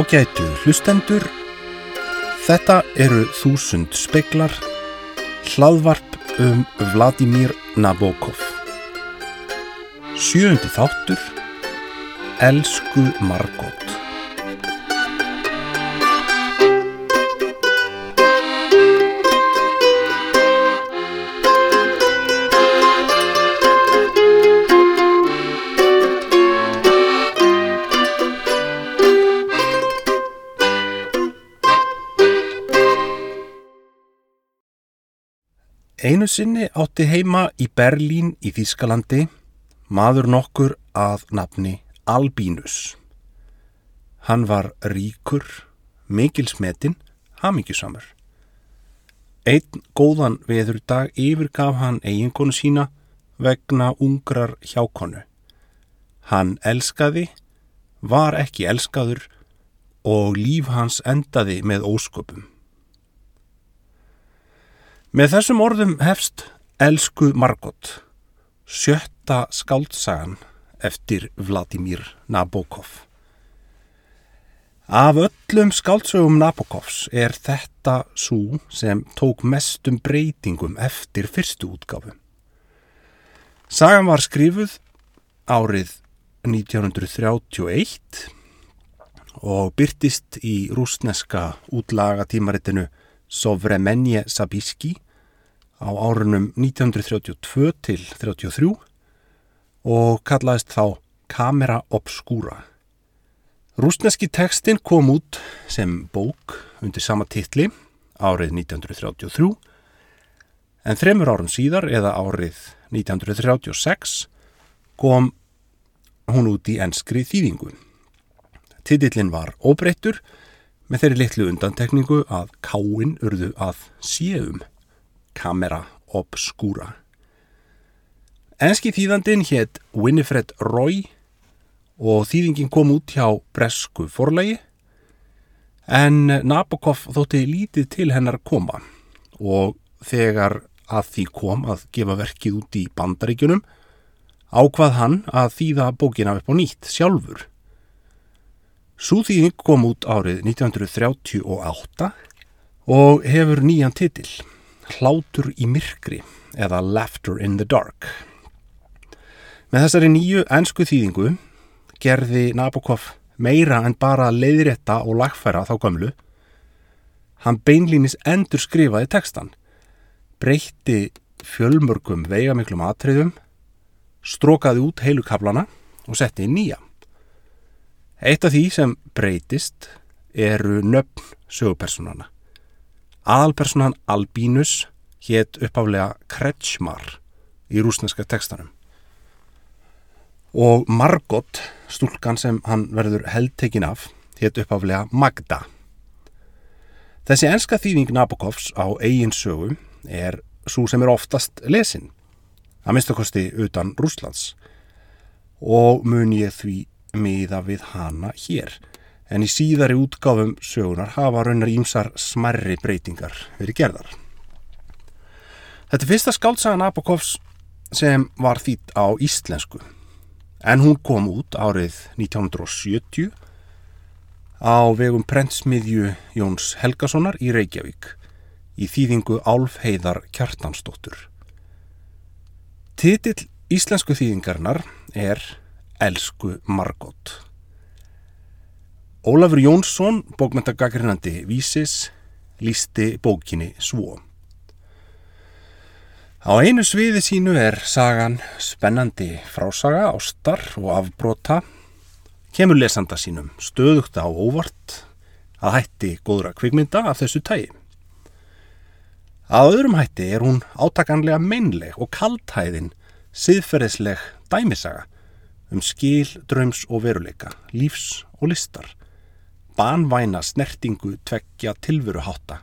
Ágætu hlustendur, þetta eru þúsund speklar, hlaðvarp um Vladimir Nabokov. Sjöundi þáttur, Elsku Margot. Einu sinni átti heima í Berlín í Þískalandi maður nokkur að nafni Albínus. Hann var ríkur, mikil smetinn, hamingjusamur. Einn góðan veðurdag yfirgaf hann eiginkonu sína vegna ungrar hjákonu. Hann elskaði, var ekki elskaður og líf hans endaði með ósköpum. Með þessum orðum hefst Elsku Margot, sjötta skáldsagan eftir Vladimir Nabokov. Af öllum skáldsögum Nabokovs er þetta svo sem tók mestum breytingum eftir fyrstu útgáfu. Sagan var skrifuð árið 1931 og byrtist í rúsneska útlagatímaritinu Sovremenje Sabiski á árunum 1932 til 33 og kallaðist þá Kamera Obscura. Rúsneski tekstin kom út sem bók undir sama titli árið 1933 en þremur árum síðar eða árið 1936 kom hún út í enskri þýðingu. Titillin var óbreyttur með þeirri litlu undantekningu að káinn urðu að séum kamera obskúra. Enski þýðandin hétt Winifred Roy og þýðingin kom út hjá Bresku forlegi en Nabokov þótti lítið til hennar koma og þegar að því kom að gefa verkið út í bandaríkjunum ákvað hann að þýða bókina upp á nýtt sjálfur Súþýðing kom út árið 1938 og hefur nýjan titil, Hlátur í myrkri eða Laughter in the Dark. Með þessari nýju ennsku þýðingu gerði Nabokov meira en bara leiðrétta og lagfæra þá gamlu. Hann beinlínis endur skrifaði tekstan, breytti fjölmörgum veigamiklum atriðum, strókaði út heilu kaplana og setti inn nýja. Eitt af því sem breytist eru nöfn sögupersonana. Aðalpersonan Albínus hétt uppáflega Kretschmar í rúsneska tekstanum. Og Margot, stúlkan sem hann verður heldtekin af, hétt uppáflega Magda. Þessi enska þýðing Nabokovs á eigin sögu er svo sem er oftast lesin, að minnstakosti utan Rúslands og mun ég því miða við hana hér en í síðari útgáfum sögunar hafa raunar ímsar smerri breytingar verið gerðar. Þetta er fyrsta skáltsagan Apokovs sem var þýtt á íslensku en hún kom út árið 1970 á vegum prentsmiðju Jóns Helgasonar í Reykjavík í þýðingu Álfheiðar Kjartansdóttur. Titill íslensku þýðingarnar er Elsku Margot. Ólafur Jónsson, bókmentagagrinandi Vísis, lísti bókinni svo. Á einu sviði sínu er sagan spennandi frásaga, ástar og afbrota, kemur lesanda sínum stöðugt á óvart að hætti góðra kvikmynda af þessu tægi. Að öðrum hætti er hún átakanlega meinleg og kaltæðin siðferðisleg dæmisaga um skil, dröms og veruleika, lífs og listar, banvæna snertingu tveggja tilveruháta.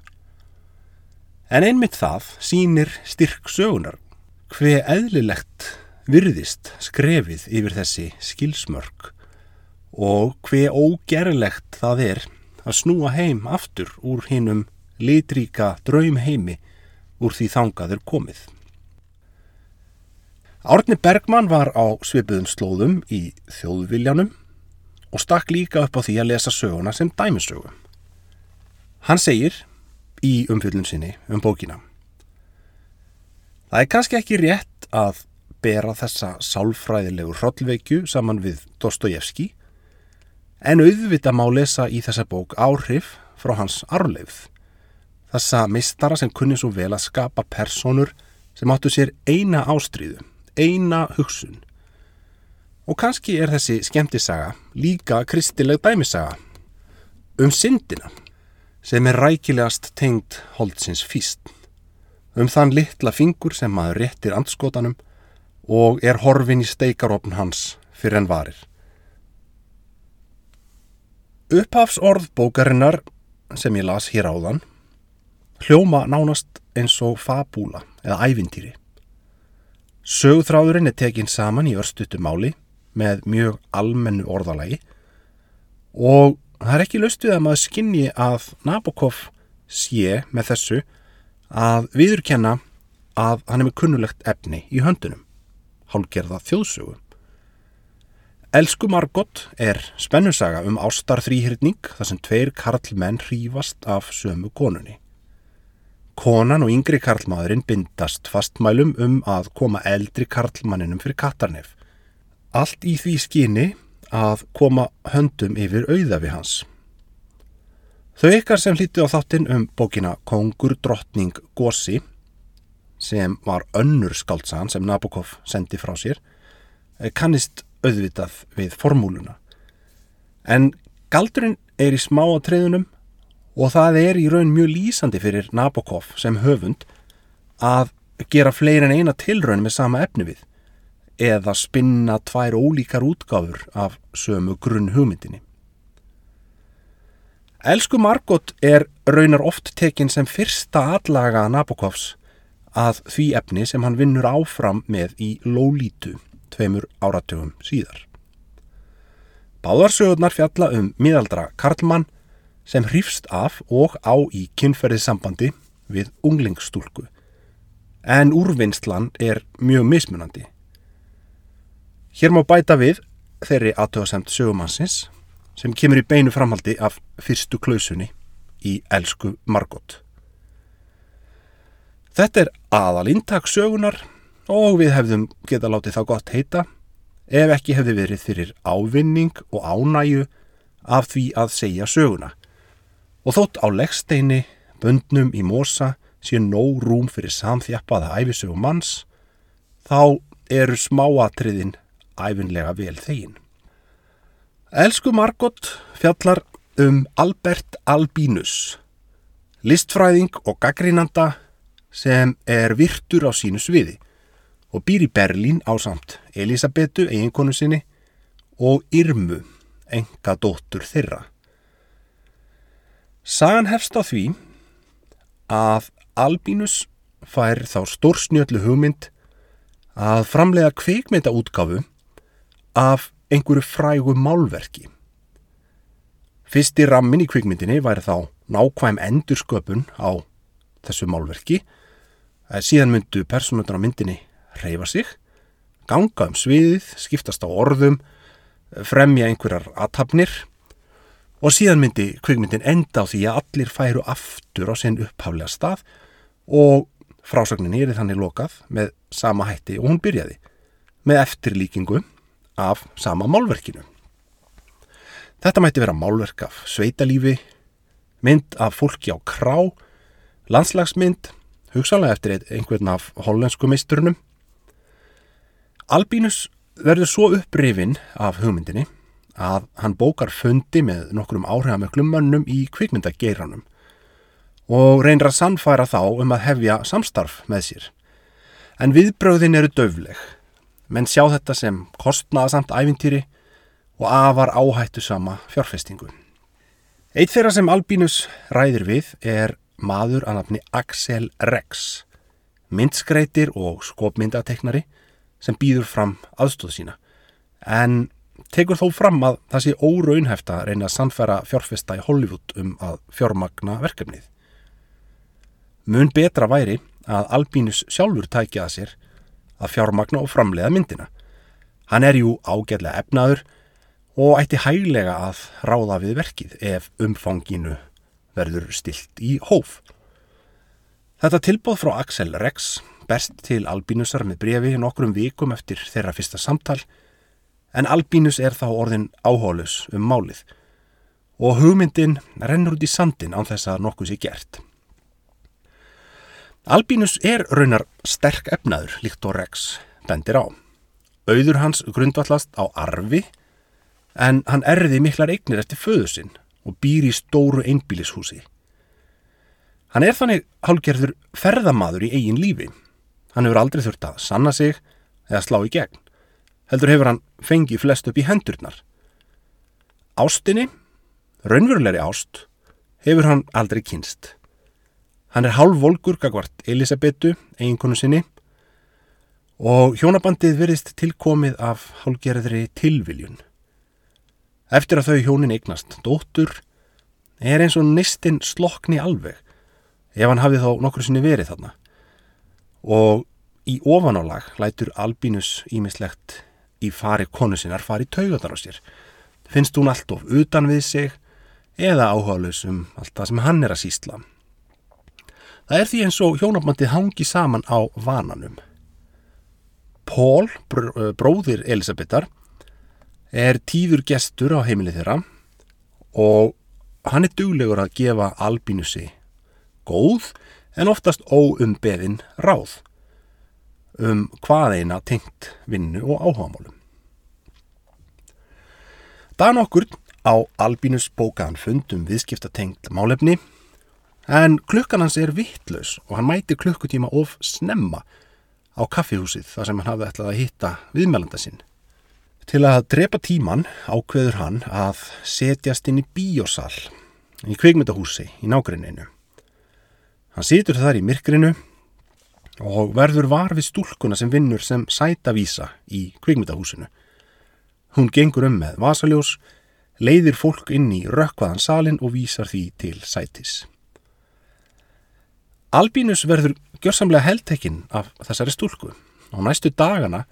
En einmitt það sínir styrk sögunar hver eðlilegt virðist skrefið yfir þessi skilsmörk og hver ógerlegt það er að snúa heim aftur úr hinnum litríka draumheimi úr því þangaður komið. Árni Bergman var á svipuðum slóðum í þjóðviljanum og stakk líka upp á því að lesa söguna sem dæmisögu. Hann segir í umfjöldun sinni um bókina Það er kannski ekki rétt að bera þessa sálfræðilegu hrollveikju saman við Dostojevski en auðvita má lesa í þessa bók áhrif frá hans arleifð. Þessa mistara sem kunni svo vel að skapa personur sem áttu sér eina ástríðu, eina hugsun. Og kannski er þessi skemmtisaga líka kristileg dæmisaga um syndina sem er rækilegast tengd holdsins físt. Um þann litla fingur sem maður réttir andskotanum og er horfin í steikaropn hans fyrir en varir. Upphafsorð bókarinnar sem ég las hér áðan hljóma nánast eins og fabúla eða ævintýri. Sögþráðurinn er tekinn saman í örstutu máli með mjög almennu orðalagi og það er ekki löstuð að maður skinni að Nabokov sé með þessu að viðurkenna að hann er með kunnulegt efni í höndunum, hálgerða þjóðsögu. Elsku Margot er spennusaga um ástar þrýhyrning þar sem tveir karlmenn hrífast af sömu konunni. Konan og yngri karlmaðurinn bindast fastmælum um að koma eldri karlmanninum fyrir kattarnef. Allt í því skyni að koma höndum yfir auða við hans. Þau ykkar sem hlíti á þáttinn um bókina Kongur drottning Gósi sem var önnur skáltsagan sem Nabokov sendi frá sér kannist auðvitað við formúluna. En galdurinn er í smá á treyðunum og það er í raun mjög lýsandi fyrir Nabokov sem höfund að gera fleiri en eina tilraun með sama efni við eða spinna tvær ólíkar útgáfur af sömu grunn hugmyndinni. Elsku Margot er raunar oft tekinn sem fyrsta allaga Nabokovs að því efni sem hann vinnur áfram með í Lólítu tveimur áratugum síðar. Báðarsögurnar fjalla um miðaldra Karlmann sem hrýfst af og á í kynferðissambandi við unglingsstúlku. En úrvinnslan er mjög mismunandi. Hér má bæta við þeirri aðtöðasemt sögumansins sem kemur í beinu framhaldi af fyrstu klausunni í Elsku Margot. Þetta er aðal intak sögunar og við hefðum geta látið þá gott heita ef ekki hefði verið fyrir ávinning og ánæju af því að segja söguna og þótt á leggsteini, böndnum í mosa, sé nóg rúm fyrir samþjappaða æfisögum manns, þá eru smáatriðin æfinlega vel þegin. Elsku Margot fjallar um Albert Albinus, listfræðing og gaggrínanda sem er virtur á sínu sviði og býr í Berlín á samt Elisabetu, eiginkonu sinni, og Irmu, enga dóttur þeirra. Sagan hefst á því að Albínus fær þá stórsnjöldlu hugmynd að framlega kveikmynda útgáfu af einhverju frægu málverki. Fyrsti rammin í kvikmyndinni væri þá nákvæm endursköpun á þessu málverki. Síðan myndu personutur á myndinni reyfa sig, ganga um sviðið, skiptast á orðum, fremja einhverjar aðtapnir og síðan myndi kvikmyndin enda á því að allir færu aftur á sinn upphaflega stað og frásagninni er þannig lokað með sama hætti og hún byrjaði með eftirlíkingu af sama málverkinu. Þetta mætti vera málverk af sveitalífi, mynd af fólki á krá, landslagsmynd, hugsalega eftir einhvern af hollensku meisturnum. Albínus verður svo upprifin af hugmyndinni að hann bókar fundi með nokkrum áhrifamöklum mönnum í kvikmyndageiranum og reynir að sannfæra þá um að hefja samstarf með sér. En viðbröðin eru döfleg, menn sjá þetta sem kostnaðasamt ævintýri og afar áhættu sama fjárfestingu. Eitt þeirra sem Albínus ræðir við er maður að nafni Axel Rex, myndskreitir og skopmyndateknari sem býður fram aðstóð sína, en tekur þó fram að það sé óraunhæft að reyna að sannfæra fjárfesta í Hollywood um að fjármagna verkefnið. Mun betra væri að Albínus sjálfur tækja að sér að fjármagna og framleiða myndina. Hann er jú ágætlega efnaður og ætti hæglega að ráða við verkið ef umfanginu verður stilt í hóf. Þetta tilbóð frá Axel Rex berst til Albínusar með brefi nokkrum vikum eftir þeirra fyrsta samtal en Albínus er þá orðin áhólus um málið og hugmyndin rennur út í sandin án þess að nokkuð sé gert. Albínus er raunar sterk efnaður líkt og Rex bendir á. Auður hans grundvallast á arfi en hann erði miklar eignir eftir föðu sinn og býr í stóru einbílishúsi. Hann er þannig hálgerður ferðamaður í eigin lífi. Hann hefur aldrei þurft að sanna sig eða slá í gegn. Heldur hefur hann fengið flest upp í hendurnar. Ástinni, raunverulegri ást, hefur hann aldrei kynst. Hann er hálf volkur gagvart Elisabetu, eiginkonu sinni og hjónabandið verðist tilkomið af hálgerðri tilviljun. Eftir að þau hjónin eignast dóttur er eins og nistinn slokni alveg ef hann hafið þá nokkur sinni verið þarna og í ofanálag lætur Albínus ímislegt í fari konu sinnar fari taugatar á sér. Finnst hún allt of utan við sig eða áhugaðlaus um allt það sem hann er að sísla. Það er því eins og hjónabandið hangi saman á vananum. Pól, bróðir Elisabetar, er tíður gestur á heimilið þeirra og hann er duglegur að gefa albínusi góð en oftast óumbeðin ráð um hvað eina tengt vinnu og áhagamálum. Dan okkur á albínus bókaðan fundum viðskiptatengt málefni En klukkan hans er vittlaus og hann mæti klukkutíma of snemma á kaffihúsið þar sem hann hafði ætlað að hitta viðmælanda sinn. Til að drepa tíman ákveður hann að setjast inn í bíosal í kveikmyndahúsi í nágruninu. Hann situr þar í myrkrinu og verður var við stúlkuna sem vinnur sem sætavísa í kveikmyndahúsinu. Hún gengur um með vasaljós, leiðir fólk inn í rökkvaðan salin og vísar því til sætis. Albínus verður gjörsamlega heldtekinn af þessari stúlku og næstu dagana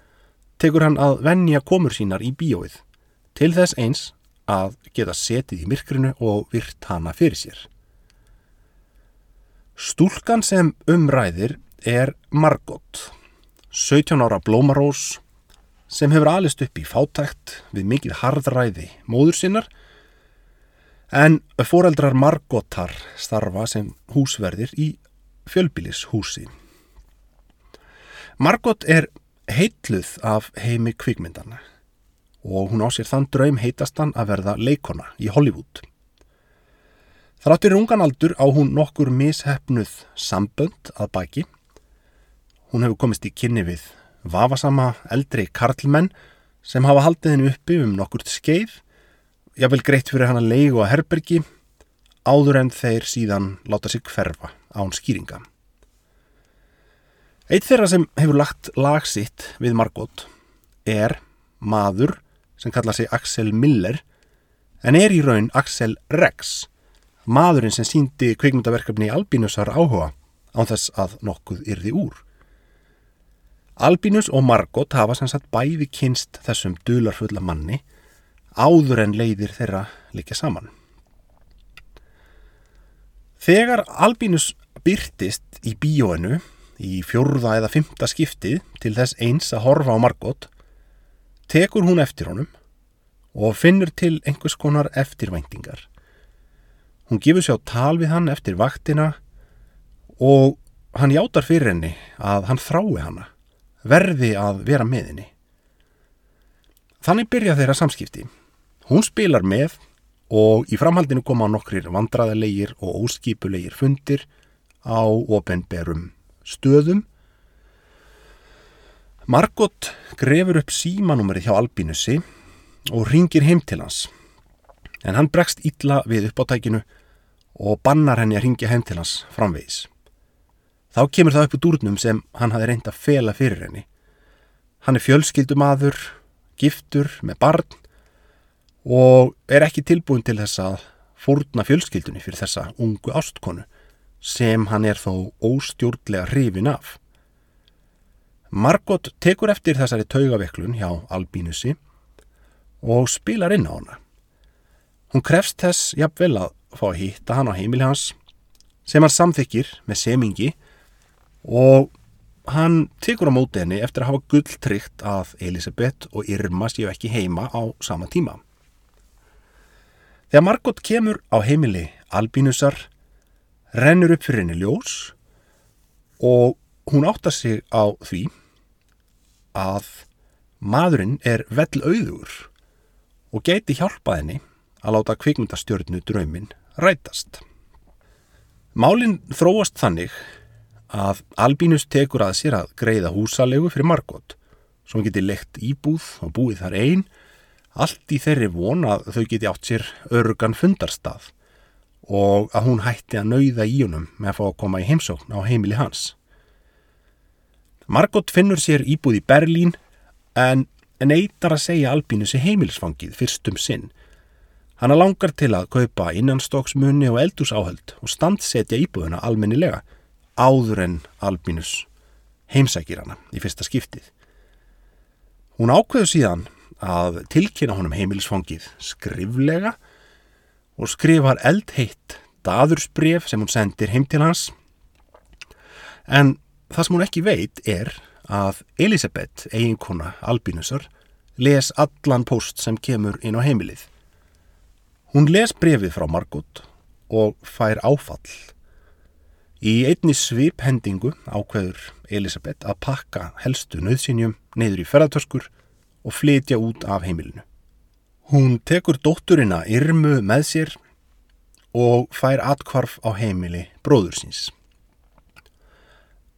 tekur hann að vennja komur sínar í bíóið til þess eins að geta setið í myrkrinu og virt hana fyrir sér. Stúlkan sem umræðir er Margot, 17 ára blómarós sem hefur alist upp í fátækt við mikið harðræði móður sinnar en foreldrar Margotar starfa sem húsverðir í fjölbílishúsi. Margot er heitluð af heimi kvikmyndana og hún á sér þann draum heitastan að verða leikona í Hollywood. Þráttur ungan aldur á hún nokkur mishefnuð sambönd að baki. Hún hefur komist í kynni við vafasama eldri karlmenn sem hafa haldið henni uppi um nokkurt skeið, jável greitt fyrir hann að leigu að herbergi, áður en þeir síðan láta sig hverfa án skýringa. Eitt þeirra sem hefur lagt lagsitt við Margot er maður sem kalla sig Axel Miller en er í raun Axel Rex, maðurinn sem síndi kveikmyndaverkefni í Albínusar áhuga án þess að nokkuð yrði úr. Albínus og Margot hafa sem sagt bæði kynst þessum dularfulla manni áður en leiðir þeirra líka saman. Þegar Albínus byrtist í bíóinu í fjórða eða fymta skiptið til þess eins að horfa á Margot tekur hún eftir honum og finnur til einhvers konar eftirvæntingar. Hún gefur sér á tal við hann eftir vaktina og hann játar fyrir henni að hann þrái hanna, verði að vera með henni. Þannig byrja þeirra samskipti. Hún spilar með og í framhaldinu koma nokkrir vandraðalegir og óskipulegir fundir á ofinberum stöðum. Margot grefur upp símanúmeri hjá Albínusi og ringir heim til hans. En hann bregst illa við uppáttækinu og bannar henni að ringja heim til hans framvegis. Þá kemur það upp úr dúrnum sem hann hafi reynd að fela fyrir henni. Hann er fjölskyldumadur, giftur með barn og er ekki tilbúin til þess að fórna fjölskyldunni fyrir þessa ungu ástkonu sem hann er þó óstjórnlega hrifin af. Margot tekur eftir þessari taugaveiklun hjá Albínusi og spilar inn á hana. Hún krefst þess jafnvel að fá að hitta hann á heimili hans sem hann samþykir með semingi og hann tekur á móti henni eftir að hafa gulltrykt að Elisabeth og Irma séu ekki heima á sama tíma. Þegar Margot kemur á heimili Albínusar rennur upp fyrir henni ljós og hún áttar sig á því að maðurinn er vell auður og geti hjálpað henni að láta kvikmyndastjörnu draumin rætast. Málinn þróast þannig að Albínus tekur að sér að greiða húsalegu fyrir Margot hann geti lekt íbúð og búið þar einn allt í þeirri von að þau geti átt sér örgan fundarstað og að hún hætti að nauða í honum með að fá að koma í heimsókn á heimili hans. Margot finnur sér íbúð í Berlín en neytar að segja Albínus í heimilisfangið fyrstum sinn. Hanna langar til að kaupa innanstokksmunni og eldúsáhöld og standsetja íbúðuna almennilega áður en Albínus heimsækir hana í fyrsta skiptið. Hún ákveðu síðan að tilkynna honum heimilisfangið skriflega og skrifar eldheitt daðursbref sem hún sendir heim til hans en það sem hún ekki veit er að Elisabeth, eiginkona Albínusar, les allan post sem kemur inn á heimilið. Hún les brefið frá Margot og fær áfall Í einni sviphendingu ákveður Elisabeth að pakka helstu nöðsynjum neyður í ferðartöskur og flytja út af heimilinu. Hún tekur dótturina Irmu með sér og fær atkvarf á heimili bróður síns.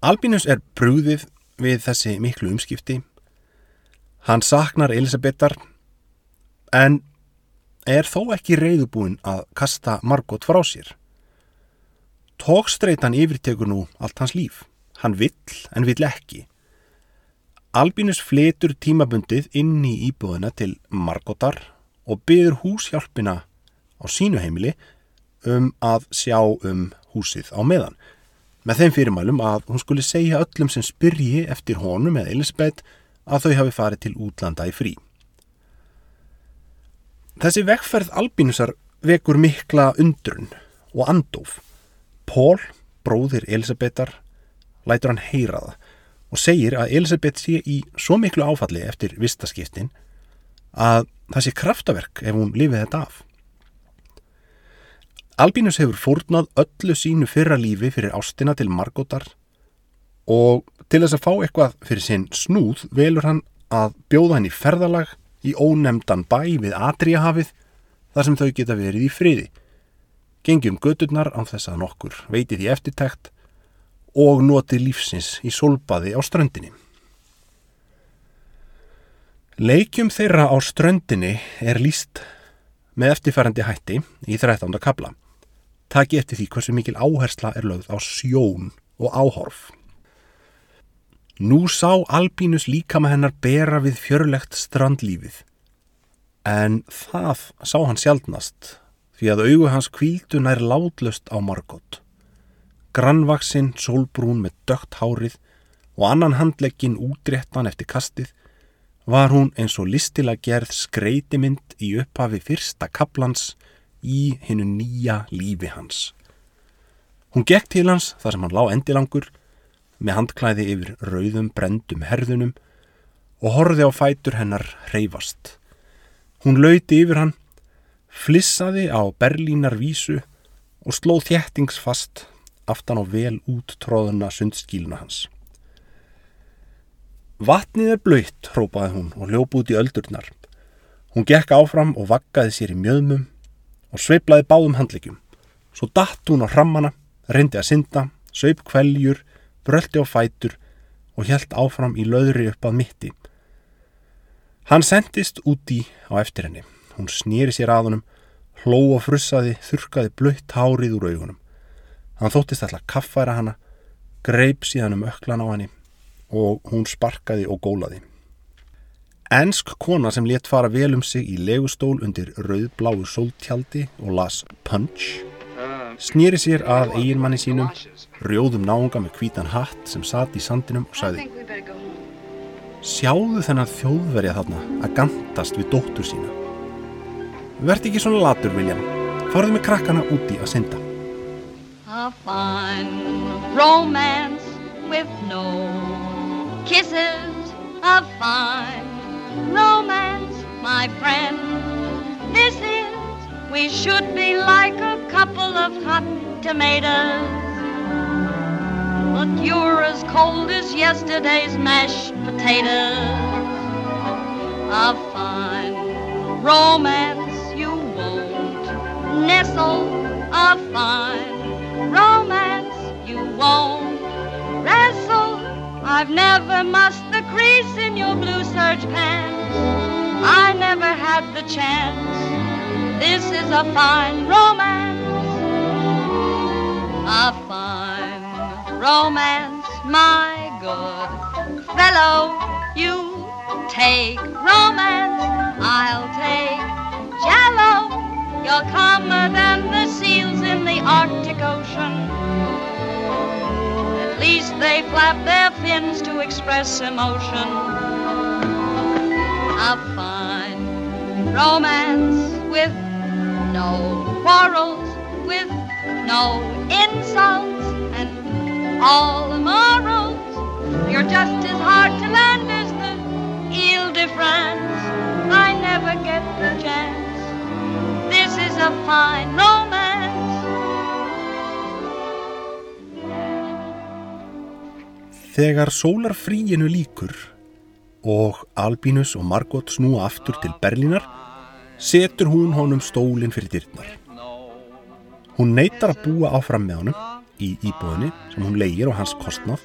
Albinus er brúðið við þessi miklu umskipti. Hann saknar Elisabethar en er þó ekki reyðubúin að kasta Margot frá sér. Tókstreitan yfirtekur nú allt hans líf. Hann vill en vill ekki. Albínus fletur tímabundið inn í íbúðina til Margotar og byður húshjálpina á sínu heimili um að sjá um húsið á meðan. Með þeim fyrirmælum að hún skuli segja öllum sem spyrji eftir honum eða Elisabeth að þau hafi farið til útlanda í frí. Þessi vekkferð Albínusar vekur mikla undrun og andóf. Pól, bróðir Elisabethar, lætur hann heyra það og segir að Elisabeth sé í svo miklu áfalli eftir vistaskiptin að það sé kraftaverk ef hún lifið þetta af. Albínus hefur fórnað öllu sínu fyrra lífi fyrir ástina til Margotar og til þess að fá eitthvað fyrir sinn snúð velur hann að bjóða hann í ferðalag í ónemdan bæ við Adriahafið þar sem þau geta verið í friði gengjum gödurnar á þess að nokkur veiti því eftirtækt og noti lífsins í solbaði á ströndinni. Leikjum þeirra á ströndinni er líst með eftirfærandi hætti í 13. kabla. Taki eftir því hversu mikil áhersla er lögð á sjón og áhorf. Nú sá Albínus líka með hennar bera við fjörlegt strandlífið, en það sá hann sjálfnast því að augu hans kvíldu nær látlust á Margot. Grannvaksinn, sólbrún með dögt hárið og annan handlegin útréttan eftir kastið var hún eins og listilega gerð skreitimynd í upphafi fyrsta kaplans í hinnu nýja lífi hans. Hún gekk til hans þar sem hann lá endilangur með handklæði yfir rauðum brendum herðunum og horfið á fætur hennar reyfast. Hún lauti yfir hann flissaði á Berlínar vísu og slóð þjættingsfast aftan á vel úttróðuna sundskíluna hans. Vatnið er blöytt, hrópaði hún og ljóp út í öldurnar. Hún gekk áfram og vaggaði sér í mjöðmum og sveiplaði báðum handlikjum. Svo datt hún á hrammana, reyndi að synda, söip kveljur, bröldi á fætur og helt áfram í löðri upp að mitti. Hann sendist úti á eftir henni. Hún snýri sér að honum, hló og frussaði, þurkaði blöytt hárið úr augunum. Hann þóttist alltaf kaffæra hana, greip síðan um öklan á henni og hún sparkaði og gólaði. Ensk kona sem let fara vel um sig í legustól undir rauðbláu sóltjaldi og las Punch snýri sér að eiginmanni sínum, rjóðum náunga með kvítan hatt sem satt í sandinum og sagði Sjáðu þennan þjóðverja þarna að gantast við dóttur sína. Verð ekki svona latur, William. Farðu með krakkana úti að synda. A fine romance with no kisses. A fine romance, my friend. This is, we should be like a couple of hot tomatoes. But you're as cold as yesterday's mashed potatoes. A fine romance nestle. A fine romance you won't wrestle. I've never mussed the crease in your blue serge pants. I never had the chance. This is a fine romance. A fine romance, my good fellow. You take romance, I'll take jello. You're calmer than the seals in the Arctic Ocean. At least they flap their fins to express emotion. A fine romance with no quarrels, with no insults, and all the morals. You're just as hard to land as the Ile de France. Fine romance. Þegar sólarfríinu líkur og Albínus og Margot snúa aftur til Berlínar, setur hún honum stólinn fyrir dyrnar. Hún neytar að búa áfram með honum í íbúðinni sem hún leigir á hans kostnáð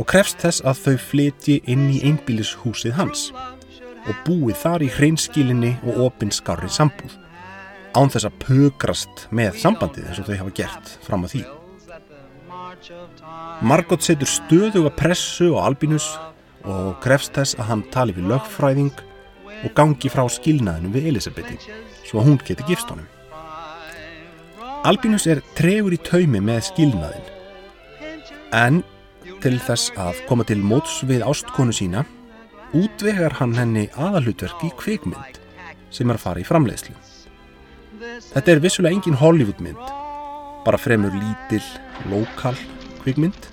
og krefst þess að þau flytji inn í einbílishúsið hans og búið þar í hreinskilinni og opinskarri sambúð án þess að pökrast með sambandið eins og þau hafa gert fram að því. Margot setur stöðuga pressu á Albínus og krefst þess að hann tali við lögfræðing og gangi frá skilnaðinu við Elisabethi svo að hún geti gifst honum. Albínus er tregur í taumi með skilnaðin en til þess að koma til móts við ástkonu sína útvegar hann henni aðalutverk í kvikmynd sem er að fara í framleiðslu. Þetta er vissulega engin Hollywoodmynd, bara fremur lítil, lokal kvikmynd.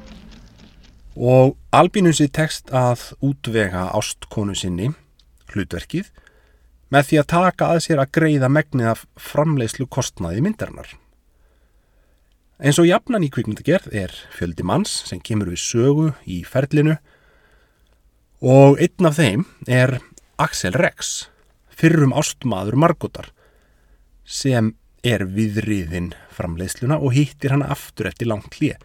Og Albinusi tekst að útvega ástkonu sinni, hlutverkið, með því að taka að sér að greiða megnið af framleiðslu kostnaði myndarinnar. Eins og jafnan í kvikmyndagerð er fjöldi manns sem kemur við sögu í ferlinu. Og einn af þeim er Axel Rex, fyrrum ástmaður Margotar, sem er viðriðin framleiðsluna og hittir hann aftur eftir langt hlið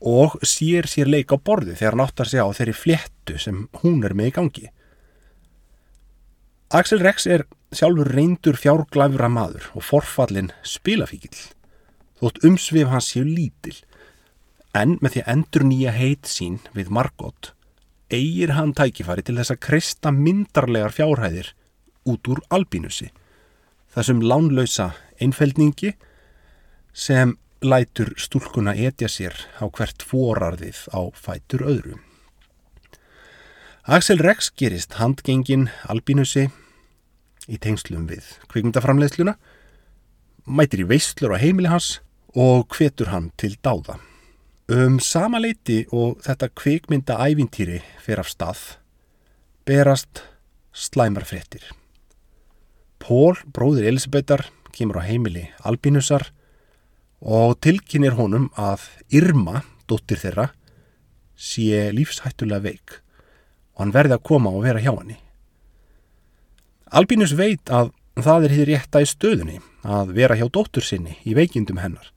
og sér sér leik á borði þegar hann áttar sig á þeirri fléttu sem hún er með í gangi. Axel Rex er sjálfur reyndur fjárglæfra maður og forfallin spilafíkil, þótt umsvið hans séu lítil, en með því að endur nýja heit sín við Margot eigir hann tækifæri til þess að kristna myndarlegar fjárhæðir út úr albínusi, þessum lánlausa einfeldningi sem lætur stúlkuna etja sér á hvert forarðið á fætur öðru. Axel Rex gerist handgengin albínusi í tengslum við kvikmyndaframleiðsluna, mætir í veislur á heimili hans og hvetur hann til dáða. Um sama leiti og þetta kvikmynda ævintýri fer af stað, berast slæmarfrettir. Pól, bróðir Elisabethar, kemur á heimili albínusar og tilkynir honum að Irma, dóttir þeirra, sé lífshættulega veik og hann verði að koma og vera hjá henni. Albínus veit að það er hér rétta í stöðunni að vera hjá dóttur sinni í veikindum hennar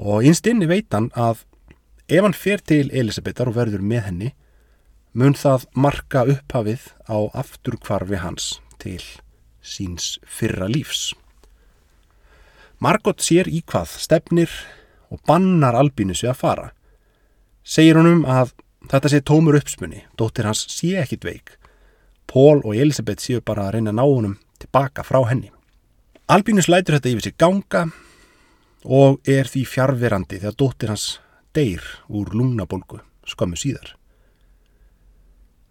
og einstinni veit hann að ef hann fer til Elisabetar og verður með henni mun það marka upphafið á afturkvarfi hans til síns fyrra lífs. Margot sér í hvað stefnir og bannar Albínusi að fara. Segir honum að þetta sé tómur uppspunni, dóttir hans sé ekkit veik. Pól og Elisabeth séu bara að reyna að ná honum tilbaka frá henni. Albínus lætur þetta yfir sig ganga og er því fjárverandi þegar dóttir hans deyr úr lungnabolgu skömmu síðar.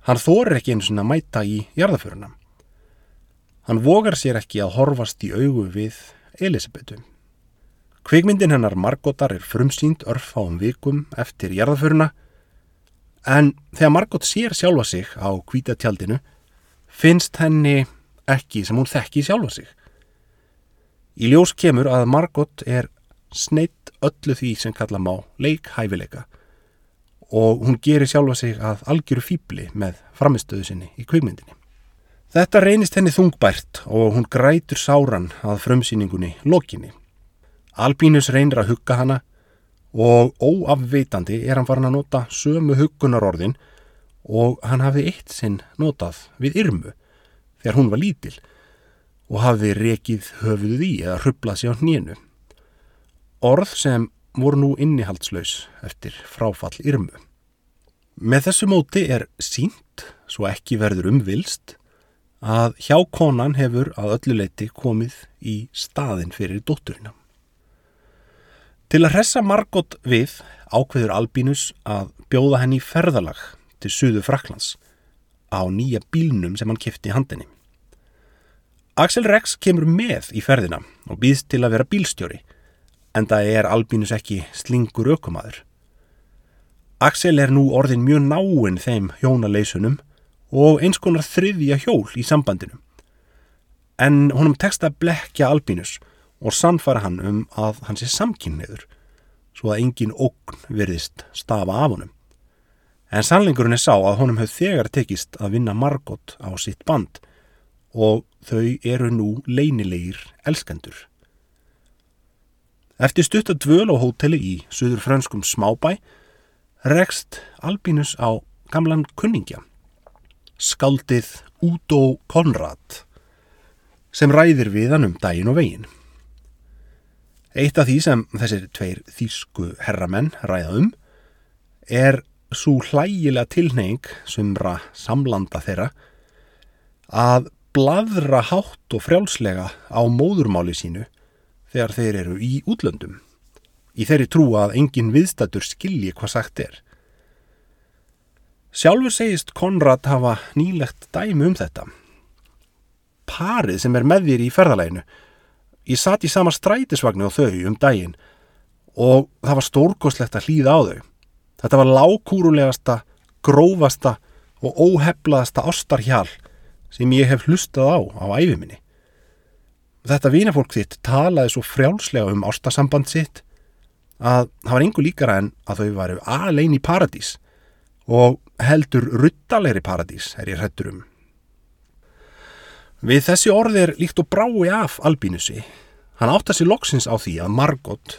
Hann þorir ekki sinna að mæta í jarðaföruna. Hann vogar sér ekki að horfast í augu við Elisabetu. Kvikmyndin hennar Margotar er frumsýnd örfáum vikum eftir jarðaföruna en þegar Margot sér sjálfa sig á kvítatjaldinu finnst henni ekki sem hún þekki sjálfa sig. Í ljós kemur að Margot er sneitt öllu því sem kalla má leikhæfileika og hún gerir sjálfa sig að algjöru fýbli með framistöðu sinni í kvikmyndinni. Þetta reynist henni þungbært og hún grætur sáran að frumsýningunni lokinni. Albínus reynir að hugga hana og óafveitandi er hann farin að nota sömu huggunarorðin og hann hafði eitt sinn notað við yrmu þegar hún var lítil og hafði rekið höfuð í eða hrublað sér á hnénu. Orð sem voru nú innihaldslaus eftir fráfall yrmu. Með þessu móti er sínt, svo ekki verður umvilst, að hjá konan hefur að ölluleiti komið í staðin fyrir dótturina. Til að hressa Margot við ákveður Albínus að bjóða henni ferðalag til Suðu Fraklands á nýja bílnum sem hann kifti handinni. Axel Rex kemur með í ferðina og býðst til að vera bílstjóri en það er Albínus ekki slingur ökumadur. Axel er nú orðin mjög náinn þeim hjónaleisunum og eins konar þriðja hjól í sambandinu. En honum tekst að blekja Albínus og sannfara hann um að hann sé samkynniður svo að engin ógn verðist stafa af honum. En sannlingurinn er sá að honum hefur þegar tekist að vinna Margot á sitt band og þau eru nú leynilegir elskendur. Eftir stutt að dvöl á hóteli í söður franskum smábæ rekst Albínus á gamlan kunningja, skaldið Udo Konrad, sem ræðir við hann um daginn og veginn. Eitt af því sem þessir tveir þýsku herramenn ræða um er svo hlægilega tilneying sumra samlanda þeirra að bladra hátt og frjálslega á móðurmáli sínu þegar þeir eru í útlöndum. Í þeirri trú að engin viðstættur skilji hvað sagt er. Sjálfur segist Konrad hafa nýlegt dæmi um þetta. Parið sem er með þér í ferðalæginu. Ég satt í sama strætisvagnu á þau um daginn og það var stórkoslegt að hlýða á þau. Þetta var lágkúrulegasta, grófasta og óheflaðasta ástarhjál sem ég hef hlustað á á æfiminni. Þetta vinafólk þitt talaði svo frjálslega um ástasamband sitt að það var engu líkara en að þau varu alveg í paradís og heldur ruttalegri paradís er ég hrettur um. Við þessi orði er líkt og brái af albínusi. Hann átt að sér loksins á því að Margot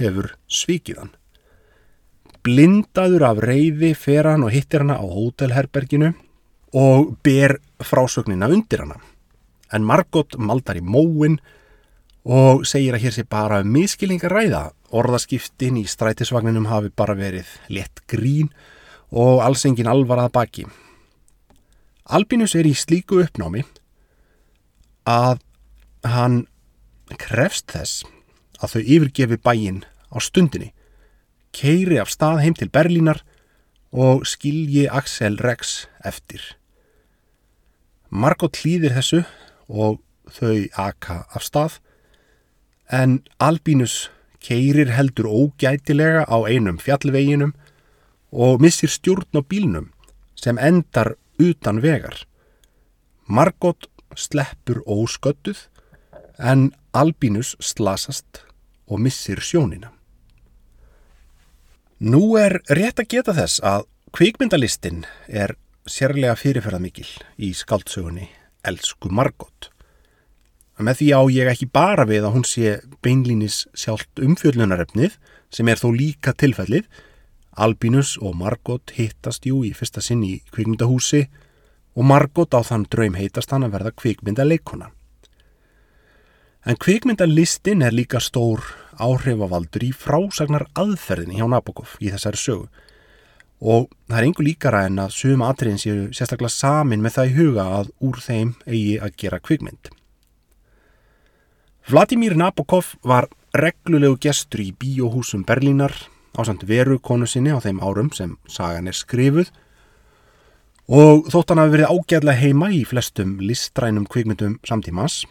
hefur svikið hann. Blindaður af reyði fer hann og hittir hana á hótelherberginu og ber frásögnina undir hana. En Margot maldar í móin og segir að hér sé bara miskilningar ræða. Orðaskiptin í strætisvagninum hafi bara verið létt grín og alls engin alvarað baki. Albinus er í slíku uppnámi að hann krefst þess að þau yfirgefi bæin á stundinni, keiri af stað heim til Berlínar og skilji Axel Rex eftir. Margot hlýðir þessu og þau aka af stað en Albínus keirir heldur ógætilega á einum fjallveginum og missir stjórn á bílnum sem endar utan vegar. Margot sleppur ósköttuð en Albínus slasast og missir sjónina. Nú er rétt að geta þess að kvikmyndalistin er sérlega fyrirferðamikil í skaldsögunni Elsku Margot. Með því á ég ekki bara við að hún sé beinlínis sjálft umfjöllunarefnið sem er þó líka tilfellið. Albínus og Margot hittast jú í fyrsta sinn í kvikmyndahúsi og Margot á þann draum heitast hann að verða kvikmyndaleikona. En kvikmyndalistin er líka stór áhrifavaldur í frásagnar aðferðinni hjá Nabokov í þessari sögu og það er einhver líkara en að suma atriðin séu sérstaklega samin með það í huga að úr þeim eigi að gera kvikmynd. Vladimir Nabokov var reglulegu gestur í bíóhúsum Berlínar á samt veru konu sinni á þeim árum sem sagan er skrifuð Og þótt hann hafi verið ágæðlega heima í flestum listrænum kvikmyndum samtímans,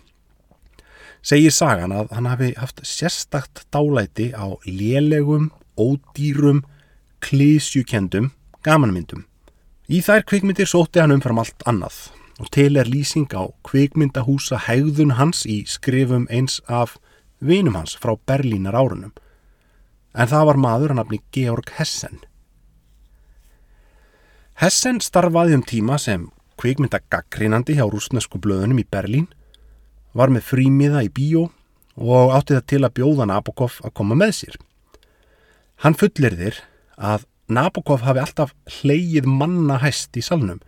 segir sagan að hann hafi haft sérstakt dálæti á lélegum, ódýrum, klísjukendum gamanmyndum. Í þær kvikmyndir sótti hann umfram allt annað og til er lýsing á kvikmyndahúsa hegðun hans í skrifum eins af vinum hans frá Berlínar árunum. En það var maður hann afni Georg Hessen. Hessen starfaði um tíma sem kvikmyndagagrínandi hjá rúsnesku blöðunum í Berlín, var með frímiða í bíó og átti það til að bjóða Nabokov að koma með sér. Hann fullir þér að Nabokov hafi alltaf hleyið manna hæst í salnum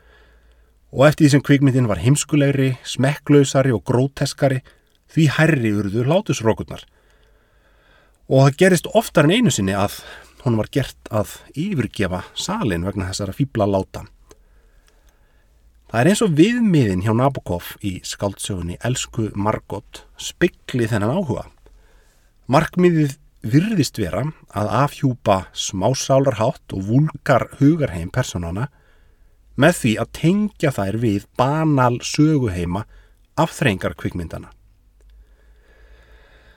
og eftir því sem kvikmyndin var heimskulegri, smekklausari og gróteskari því hærri urðu hlátusrókurnar. Og það gerist oftar en einu sinni að hún var gert að yfirgefa salin vegna þessara fýbla láta. Það er eins og viðmiðin hjá Nabokov í skaldsögunni Elsku Margot spekli þennan áhuga. Markmiðið virðist vera að afhjúpa smásálarhátt og vulgar hugarheim personana með því að tengja þær við banal söguheima af þrengar kvikmyndana.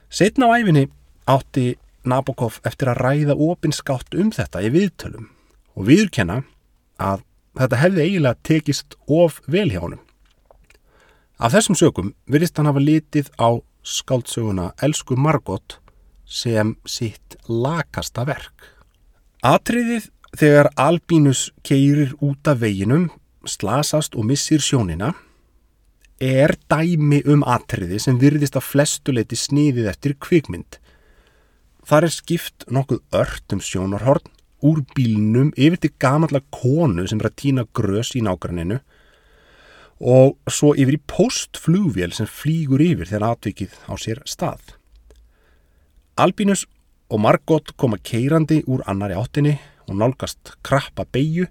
Setna á æfinni átti Nabokov eftir að ræða opinskátt um þetta í viðtölum og viðurkenna að þetta hefði eiginlega tekist of vel hjá honum. Af þessum sögum virðist hann hafa litið á skáldsöguna Elsku Margot sem sitt lakasta verk. Atriðið þegar Albínus keirir út af veginum, slasast og missir sjónina er dæmi um atriði sem virðist að flestuleiti sniðið eftir kvikmynd Þar er skipt nokkuð ört um sjónarhorn úr bílnum yfir til gamalla konu sem er að týna grös í nágranninu og svo yfir í postflugvél sem flýgur yfir þegar atvikið á sér stað. Albínus og Margot koma keirandi úr annari áttinni og nálgast krappa beigju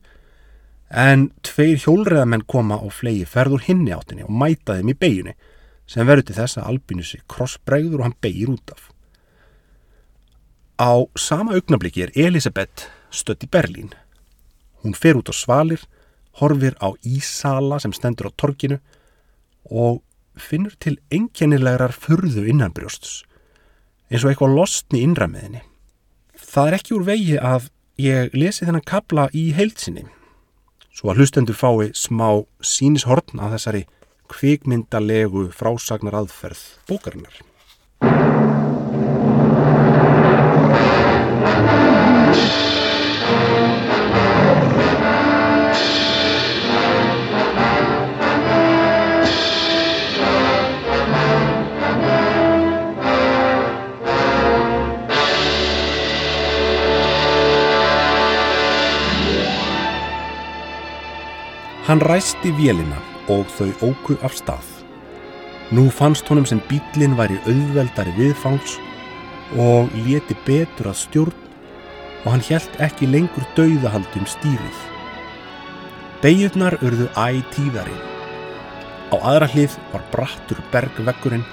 en tveir hjólreðamenn koma og flegi ferður hinni áttinni og mæta þeim í beigjunni sem verður til þess að Albínusi krossbregður og hann beigir út af. Á sama augnabliki er Elisabeth stött í Berlín. Hún fer út á svalir, horfir á ísala sem stendur á torkinu og finnur til engjanilegar furðu innanbrjóstus, eins og eitthvað losni innræmiðinni. Það er ekki úr vegi að ég lesi þennan kabla í heilsinni, svo að hlustendur fái smá sínishorn af þessari kvikmyndalegu frásagnar aðferð bókarinnar. Hann ræsti vélina og þau óku af stað. Nú fannst honum sem bílinn væri auðveldari viðfangs og leti betur að stjórn og hann helt ekki lengur dauðahald um stýrið. Begjurnar urðu ætíðari. Á aðra hlið var brattur bergvekkurinn,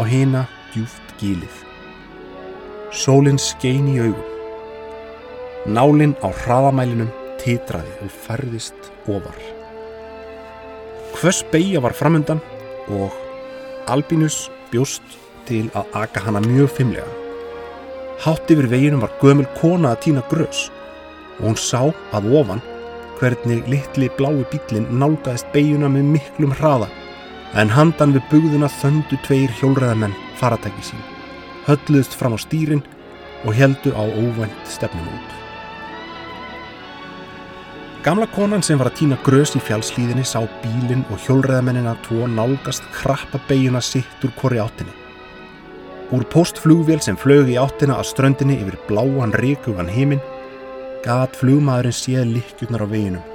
á hina djúft gílið. Sólinn skein í augum. Nálinn á hraðamælinum titraði og færðist ofar. Hvers beigja var framundan og Albinus bjóst til að aka hana mjög fimmlega. Hátt yfir veginum var gömul kona að týna grös og hún sá að ofan hvernig litli blái bílinn nálgæðist beigjuna með miklum hraða en handan við bugðuna þöndu tveir hjólreðamenn faratæki sín, hölluðst fram á stýrin og heldu á óvænt stefnum út. Gamla konan sem var að týna grös í fjálslíðinni sá bílinn og hjólreðamennina tvo nálgast krappa beiguna sitt úr korri áttinni. Úr postflugvél sem flög í áttina að ströndinni yfir bláan ríkugan heiminn gat flugmaðurinn séð likjurnar á veginum.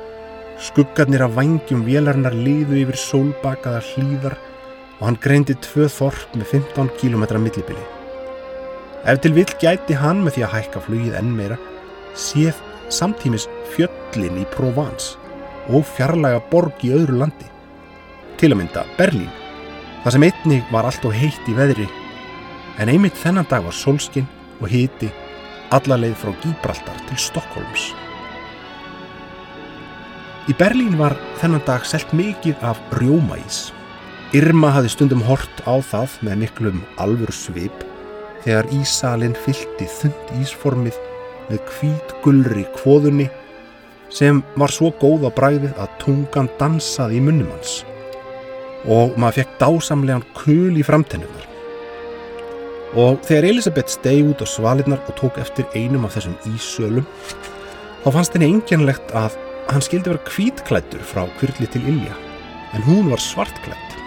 Skuggarnir af vangjum vélarnar liðu yfir sólbakaða hlýðar og hann greindi tvö þorp með 15 km millibili. Ef til vill gæti hann með því að hækka flugið enn meira séð samtímis fjöllin í Provence og fjarlæga borg í öðru landi. Til að mynda Berlín, það sem einnig var allt og heitt í veðri, en einmitt þennan dag var solskinn og hiti allarleið frá Gíbraltar til Stokkólms. Í Berlín var þennan dag selt mikið af rjómaís. Irma hafði stundum hort á það með miklum alvur svip þegar ísalinn fylti þund ísformið með hvít gullri kvóðunni sem var svo góð á bræðið að tungan dansaði í munnum hans og maður fekk dásamlegan kul í framtennunar. Og þegar Elisabeth stegi út á svalinnar og tók eftir einum af þessum ísölum þá fannst henni enginlegt að hann skildi vera kvítklættur frá kvirli til Ilja en hún var svartklætt.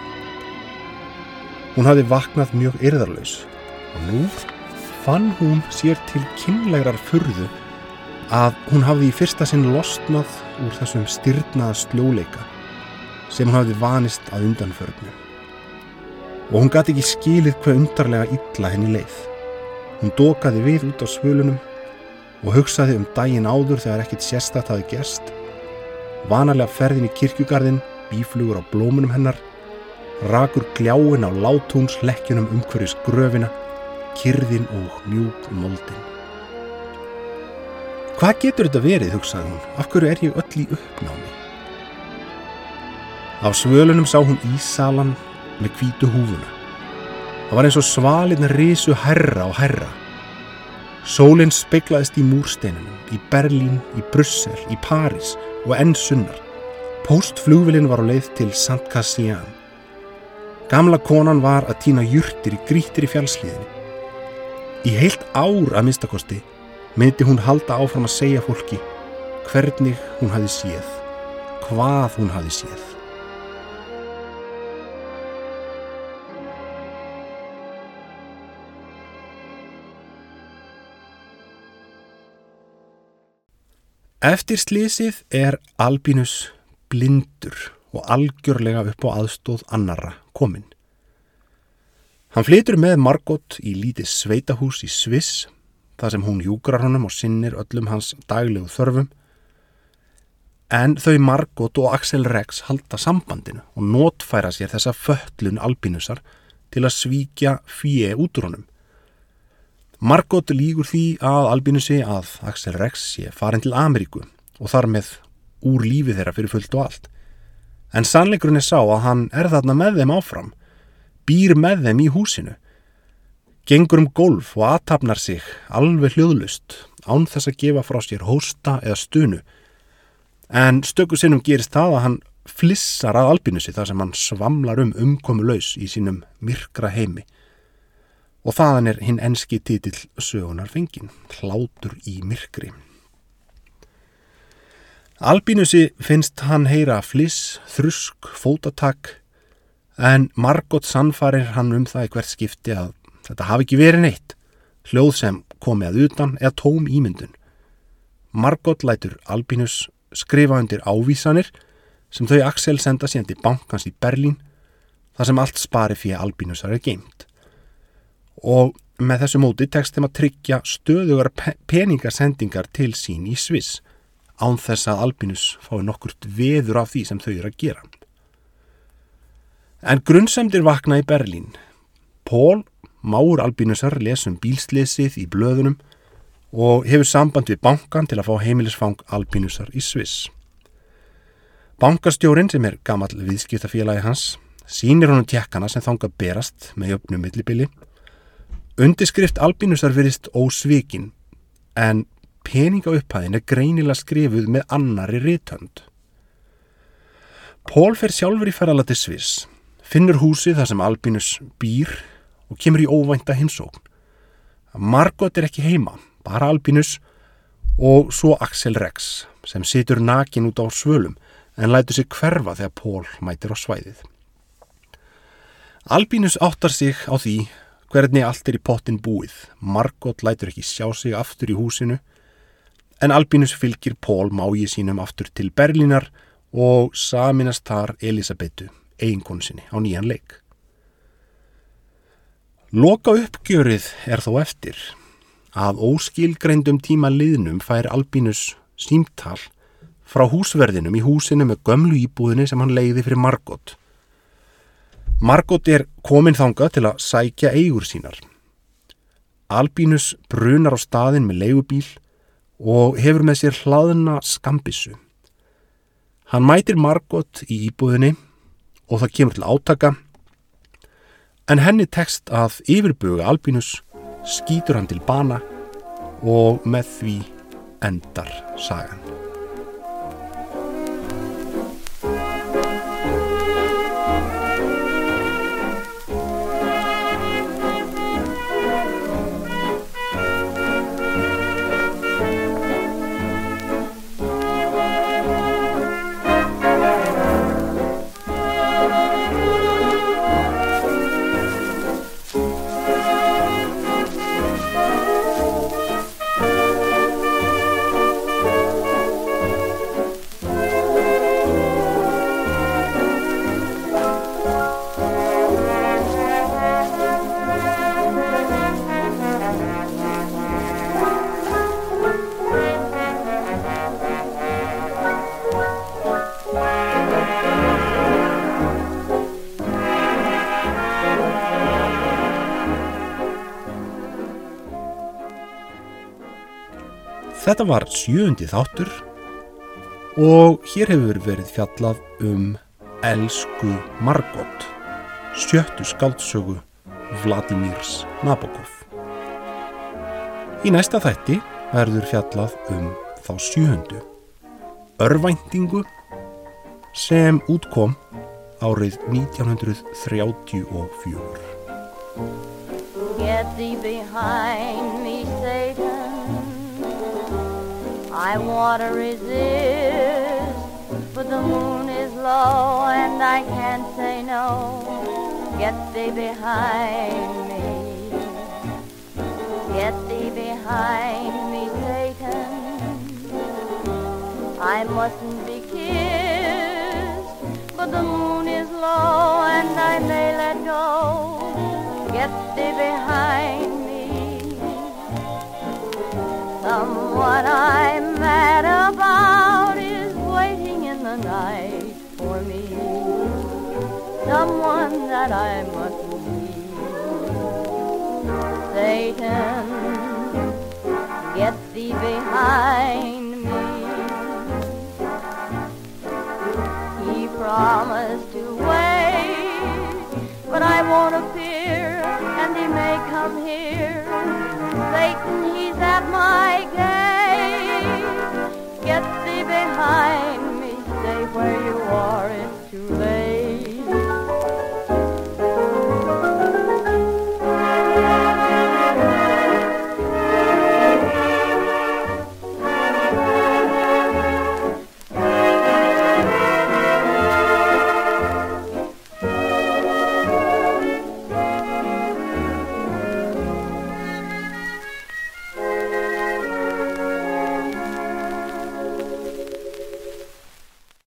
Hún hafði vaknað mjög yrðarlaus og nú fann hún sér til kynlegar furðu að hún hafði í fyrsta sinn losnað úr þessum styrnaða sljóleika sem hún hafði vanist að undanförnu. Og hún gati ekki skilið hvað undarlega illa henni leið. Hún dokaði við út á svölunum og hugsaði um daginn áður þegar ekkit sérstætt hafi gerst. Vanalega ferðin í kirkjugarðin, bíflugur á blómunum hennar, rakur gljáin á látúns lekkjunum umhverjus gröfina, kyrðin og mjúk moldin. Hvað getur þetta verið, hugsaði hún, af hverju er ég öll í uppnámi? Á svölunum sá hún ísalan með hvítu húfuna. Það var eins og svalirna risu herra og herra. Sólinn speiklaðist í múrsteinunum, í Berlín, í Brussel, í París og enn sunnar. Postflugvilin var á leið til St. Cassian. Gamla konan var að týna jurtir í grítir í fjallsliðinni. Í heilt ár að minnstakosti myndi hún halda áfram að segja fólki hvernig hún hafi séð, hvað hún hafi séð. Eftir slísið er Albinus blindur og algjörlega upp á aðstóð annara kominn. Hann flytur með Margot í lítið sveitahús í Sviss, þar sem hún hjúgrar honum og sinnir öllum hans daglegu þörfum, en þau Margot og Axel Rex halda sambandinu og notfæra sér þessa föllun Albinusar til að svíkja fíi út úr honum. Margot lígur því að Albinusi að Axel Rex sé farin til Ameríku og þar með úr lífi þeirra fyrir fullt og allt. En sannleikurinn er sá að hann er þarna með þeim áfram, býr með þeim í húsinu, gengur um golf og aðtapnar sig alveg hljóðlust án þess að gefa frá sér hósta eða stunu. En stöku sinnum gerist það að hann flissar að Albinusi þar sem hann svamlar um umkomu laus í sínum myrkra heimi. Og þaðan er hinn enski titill sögunar fengin, hlátur í myrkri. Albinusi finnst hann heyra fliss, þrusk, fótatak, en Margot sannfarir hann um það í hvert skipti að þetta hafi ekki verið neitt, hljóð sem komi að utan eða tóm ímyndun. Margot lætur Albinus skrifa undir ávísanir sem þau Axel senda síðan til bankans í Berlín, þar sem allt spari fyrir Albinusar er geimt og með þessu móti tekst þeim að tryggja stöðugar peningasendingar til sín í Sviss án þess að Albinus fái nokkurt veður af því sem þau eru að gera. En grunnsemdir vakna í Berlín. Pól, máur Albinusar, lesum bílsleysið í blöðunum og hefur samband við bankan til að fá heimilisfang Albinusar í Sviss. Bankastjórin sem er gammal viðskiptafélagi hans sínir honum tjekkana sem þanga berast með jöfnum millibili Undirskrift Albínusar verist ósvikin en peningaupphæðin er greinilega skrifuð með annari ritönd. Pól fer sjálfur í ferðalati Sviss, finnur húsið þar sem Albínus býr og kemur í óvænta hinsókn. Margot er ekki heima, bara Albínus og svo Axel Rex sem situr nakin út á svölum en lætur sig hverfa þegar Pól mætir á svæðið. Albínus áttar sig á því hvernig allt er í pottin búið. Margot lætur ekki sjá sig aftur í húsinu en Albinus fylgir Pól mági sínum aftur til Berlínar og saminast þar Elisabetu, eiginkonu sinni, á nýjan leik. Loka uppgjörið er þó eftir að óskilgreindum tíma liðnum fær Albinus símtal frá húsverðinum í húsinu með gömlu íbúðinni sem hann leiði fyrir Margot Margot er komin þanga til að sækja eigur sínar. Albínus brunar á staðin með leigubíl og hefur með sér hlaðna skambissu. Hann mætir Margot í íbúðinni og það kemur til átaka en henni tekst að yfirbuga Albinus, skýtur hann til bana og með því endar sagan. Þetta var sjöundi þáttur og hér hefur verið fjallað um Elsku Margot, sjöttu skaldsögu Vladimirs Nabokov. Í næsta þætti verður fjallað um þá sjöundu, örvæntingu sem útkom árið 1934. Get thee behind me. I want to resist, but the moon is low and I can't say no. Get thee behind me. Get thee behind me, Satan. I mustn't be kissed, but the moon is low and I may let go. Get thee behind me. Someone I'm Someone that I must meet. Satan, get thee behind me. He promised to wait, but I won't appear, and he may come here. Satan, he's at my gate. Get thee behind